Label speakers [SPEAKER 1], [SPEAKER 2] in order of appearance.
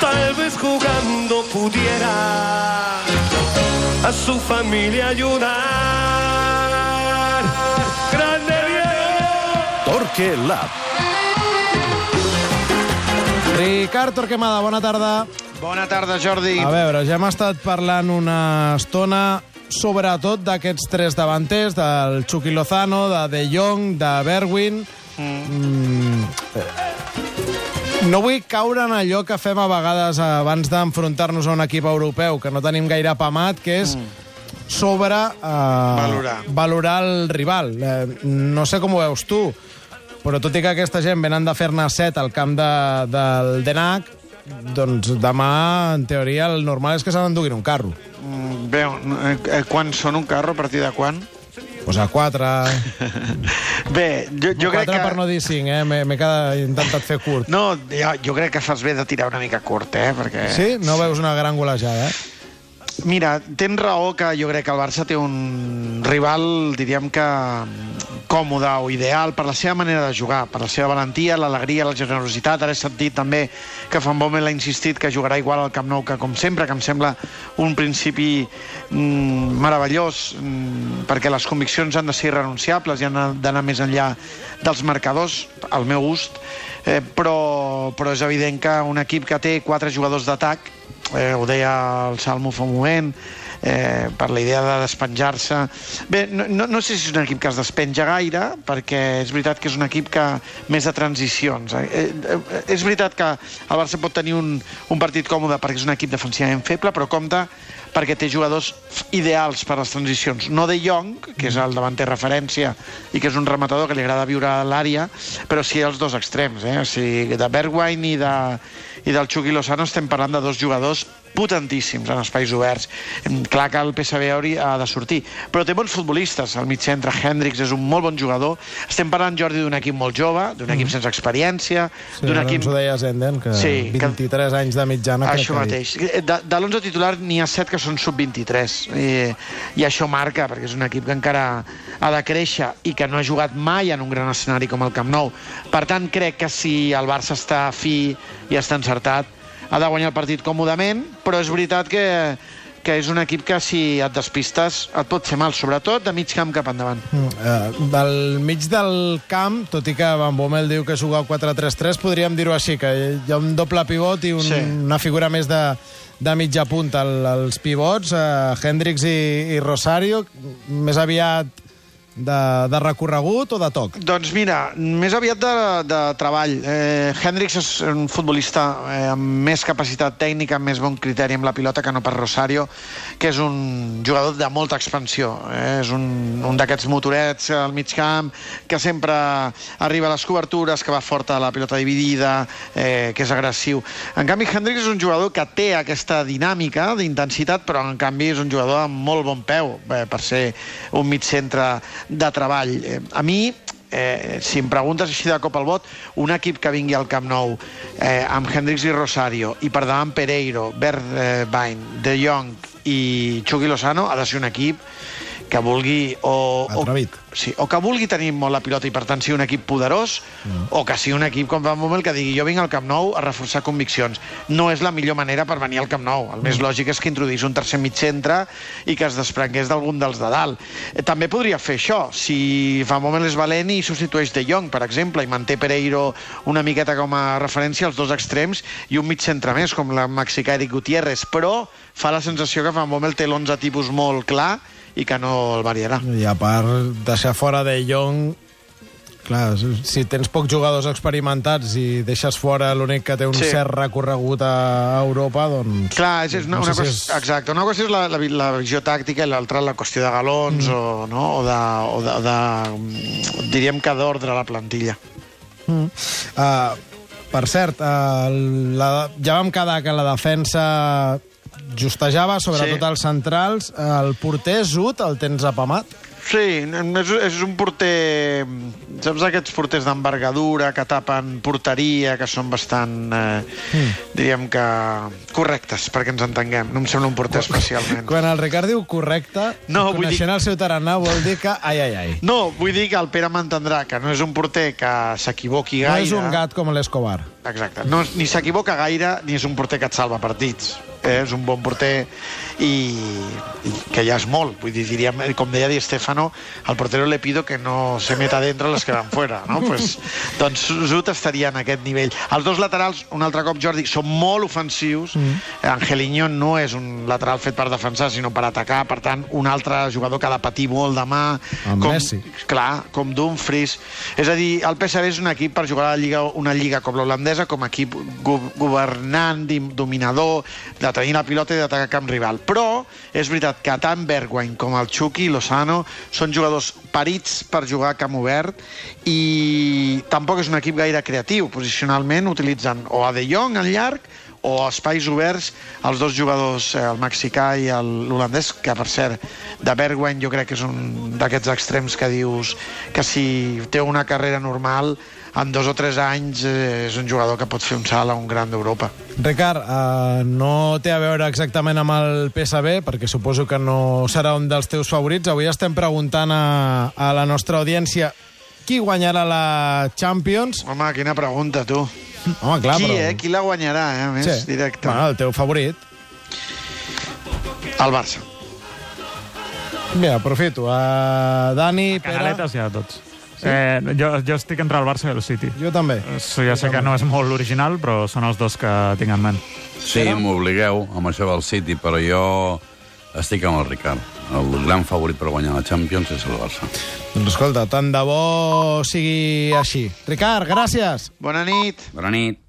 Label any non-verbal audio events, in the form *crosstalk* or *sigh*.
[SPEAKER 1] tal vez jugando pudiera a su familia ayudar. ¡Grande Diego!
[SPEAKER 2] Torque Lab.
[SPEAKER 3] Ricard Torquemada, bona tarda.
[SPEAKER 4] Bona tarda, Jordi.
[SPEAKER 3] A veure, ja hem estat parlant una estona sobretot d'aquests tres davanters, del Chucky Lozano, de De Jong, de Berwin. Mm. No vull caure en allò que fem a vegades abans d'enfrontar-nos a un equip europeu, que no tenim gaire apamat, que és sobre... Eh,
[SPEAKER 4] Valorar.
[SPEAKER 3] Valorar el rival. Eh, no sé com ho veus tu, però tot i que aquesta gent venen de fer-ne set al camp de, del Denac, doncs demà, en teoria, el normal és que se n'enduguin un carro.
[SPEAKER 4] Mm, Bé, eh, eh, quan són un carro, a partir de quan?
[SPEAKER 3] Pues a 4... *laughs*
[SPEAKER 4] Bé, jo, jo crec
[SPEAKER 3] 4
[SPEAKER 4] que...
[SPEAKER 3] per no dir 5, eh? M'he intentat fer curt.
[SPEAKER 4] No, jo, jo crec que fas bé de tirar una mica curt, eh? Perquè...
[SPEAKER 3] Sí? No veus una gran golejada, eh?
[SPEAKER 4] Mira, tens raó que jo crec que el Barça té un rival, diríem que còmode o ideal per la seva manera de jugar, per la seva valentia, l'alegria, la generositat. Ara he sentit també que Van Bommel ha insistit que jugarà igual al Camp Nou que com sempre, que em sembla un principi mm, meravellós, mm, perquè les conviccions han de ser irrenunciables i han d'anar més enllà dels marcadors, al meu gust, eh, però, però és evident que un equip que té quatre jugadors d'atac eh, ho deia el Salmo fa un moment, eh, per la idea de despenjar-se. Bé, no, no, no sé si és un equip que es despenja gaire, perquè és veritat que és un equip que més de transicions. Eh, eh, és veritat que el Barça pot tenir un, un partit còmode perquè és un equip defensivament feble, però compta perquè té jugadors ideals per a les transicions. No de Jong, que és el davanter referència i que és un rematador que li agrada viure a l'àrea, però sí els dos extrems. Eh? O sigui, de Bergwijn i, de, i del Chucky Lozano estem parlant de dos jugadors potentíssims en espais oberts. Em, Clar que el PSV hauria ha de sortir, però té bons futbolistes. Al mig centre, Hendrix és un molt bon jugador. Estem parlant, Jordi, d'un equip molt jove, d'un equip sense experiència,
[SPEAKER 3] Sí,
[SPEAKER 4] d'un equip...
[SPEAKER 3] ens ho deia Zenden, que
[SPEAKER 4] Sí, que-
[SPEAKER 3] 23 anys de mitjana...
[SPEAKER 4] Això
[SPEAKER 3] que
[SPEAKER 4] mateix. De, de l'11 titular n'hi ha 7 que són sub-23 I, i això marca, perquè és un equip que encara ha de créixer i que no ha jugat mai en un gran escenari com el Camp Nou. Per tant, crec que si el Barça està fi i està encertat, ha de guanyar el partit còmodament, però és veritat que, que és un equip que si et despistes et pot fer mal, sobretot de mig camp cap endavant.
[SPEAKER 3] Mm, eh, del mig del camp, tot i que Van Bommel diu que juga al 4-3-3, podríem dir-ho així, que hi ha un doble pivot i un,
[SPEAKER 4] Sí.
[SPEAKER 3] una figura més de, de mitja punta. El, els pivots, eh, Hendrix i, i Rosario, més aviat de, de recorregut o de toc?
[SPEAKER 4] Doncs mira, més aviat de, de treball. Eh, Hendrix és un futbolista eh, amb més capacitat tècnica, amb més bon criteri amb la pilota que no per Rosario, que és un jugador de molta expansió. Eh, és un, un d'aquests motorets al mig camp, que sempre arriba a les cobertures, que va fort a la pilota dividida, eh, que és agressiu. En canvi, Hendrix és un jugador que té aquesta dinàmica d'intensitat, però en canvi és un jugador amb molt bon peu eh, per ser un mig centre de treball. Eh, a mi, eh, si em preguntes així de cop al vot, un equip que vingui al Camp Nou eh, amb Hendrix i Rosario i per davant Pereiro, Bergwijn, De Jong i Chucky Lozano ha de ser un equip que vulgui o, o, sí, o que vulgui tenir molt la pilota i per tant sigui un equip poderós mm. o que sigui un equip com Van Bommel que digui jo vinc al Camp Nou a reforçar conviccions. No és la millor manera per venir al Camp Nou. El més lògic és que introduís un tercer mig centre i que es desprengués d'algun dels de dalt. Eh, també podria fer això si Van Bommel és valent i substitueix De Jong per exemple i manté Pereiro una miqueta com a referència als dos extrems i un mig centre més com la mexicà Eric Gutiérrez però fa la sensació que Van Bommel té l'11 tipus molt clar i que no el variarà
[SPEAKER 3] I a part, deixar fora de Jong... Clar, si tens pocs jugadors experimentats i deixes fora l'únic que té un
[SPEAKER 4] Sí.
[SPEAKER 3] cert recorregut a Europa, doncs...
[SPEAKER 4] Clar, és, és una,
[SPEAKER 3] no
[SPEAKER 4] una
[SPEAKER 3] si
[SPEAKER 4] qüestió, exacte, una qüestió és la, la, la visió tàctica i l'altra la qüestió de galons mm. o, no? o, de, o de, de, diríem que d'ordre a la plantilla.
[SPEAKER 3] Mm. Uh, per cert, uh, la, ja vam quedar que la defensa justejava, sobretot
[SPEAKER 4] Sí.
[SPEAKER 3] els centrals. El porter Zut el tens apamat?
[SPEAKER 4] Sí, és, és un porter saps aquests porters d'envergadura que tapen porteria, que són bastant, eh, mm. diríem que correctes, perquè ens entenguem. No em sembla un porter especialment. *laughs*
[SPEAKER 3] Quan el Ricard diu correcte,
[SPEAKER 4] No,
[SPEAKER 3] coneixent
[SPEAKER 4] dir-
[SPEAKER 3] el seu tarannà vol dir que... Ai, ai, ai.
[SPEAKER 4] No, vull dir que el Pere m'entendrà que no és un porter que s'equivoqui
[SPEAKER 3] No
[SPEAKER 4] gaire.
[SPEAKER 3] és un gat com l'Escobar.
[SPEAKER 4] Exacte. No, ni s'equivoca gaire, ni és un porter que et salva partits. Eh? És un bon porter i, i que ja és molt. Vull dir, diríem, com deia Di Stefano, al portero le pido que no se meta dentro los que van fuera. No? *laughs* pues, doncs Zut estaria en aquest nivell. Els dos laterals, un altre cop, Jordi, són molt ofensius. Mm. Angeliño no és un lateral fet per defensar, sinó per atacar. Per tant, un altre jugador que ha de patir molt demà.
[SPEAKER 3] Amb
[SPEAKER 4] com,
[SPEAKER 3] Messi.
[SPEAKER 4] Clar, com Dumfries. És a dir, el PSV és un equip per jugar a la lliga, una lliga com l'holandesa, com a equip go governant, dominador, de tenir la pilota i d'atacar camp rival. Però és veritat que tant Bergwijn com el Chucky i Lozano són jugadors parits per jugar a camp obert i tampoc és un equip gaire creatiu. Posicionalment utilitzen o a De Jong en llarg o espais oberts els dos jugadors, eh, el mexicà i l'holandès, que per cert, de Bergwijn jo crec que és un d'aquests extrems que dius que si té una carrera normal en dos o tres anys eh, és un jugador que pot fer un salt a un gran d'Europa.
[SPEAKER 3] Ricard, uh, no té a veure exactament amb el PSV, perquè suposo que no serà un dels teus favorits. Avui estem preguntant a, a la nostra audiència qui guanyarà la Champions.
[SPEAKER 4] Home, quina pregunta, tu.
[SPEAKER 3] Home, clar,
[SPEAKER 4] Qui,
[SPEAKER 3] però...
[SPEAKER 4] eh? Qui la guanyarà, eh? A més,
[SPEAKER 3] Sí.
[SPEAKER 4] directe.
[SPEAKER 3] Bueno, el teu favorit.
[SPEAKER 4] El Barça.
[SPEAKER 3] Mira, aprofito. Uh, Dani, Pere...
[SPEAKER 2] Canaletes ja, tots. Sí? Eh, jo, jo estic entre el Barça i el City.
[SPEAKER 3] Jo també.
[SPEAKER 2] So, ja sé que no és molt original, però són els dos que tinc en ment.
[SPEAKER 5] Sí, m'obligueu amb això del City, però jo estic amb el Ricard. El gran favorit per guanyar la Champions és el Barça.
[SPEAKER 3] Doncs escolta, tant de bo sigui així. Ricard, gràcies.
[SPEAKER 4] Bona nit.
[SPEAKER 5] Bona nit.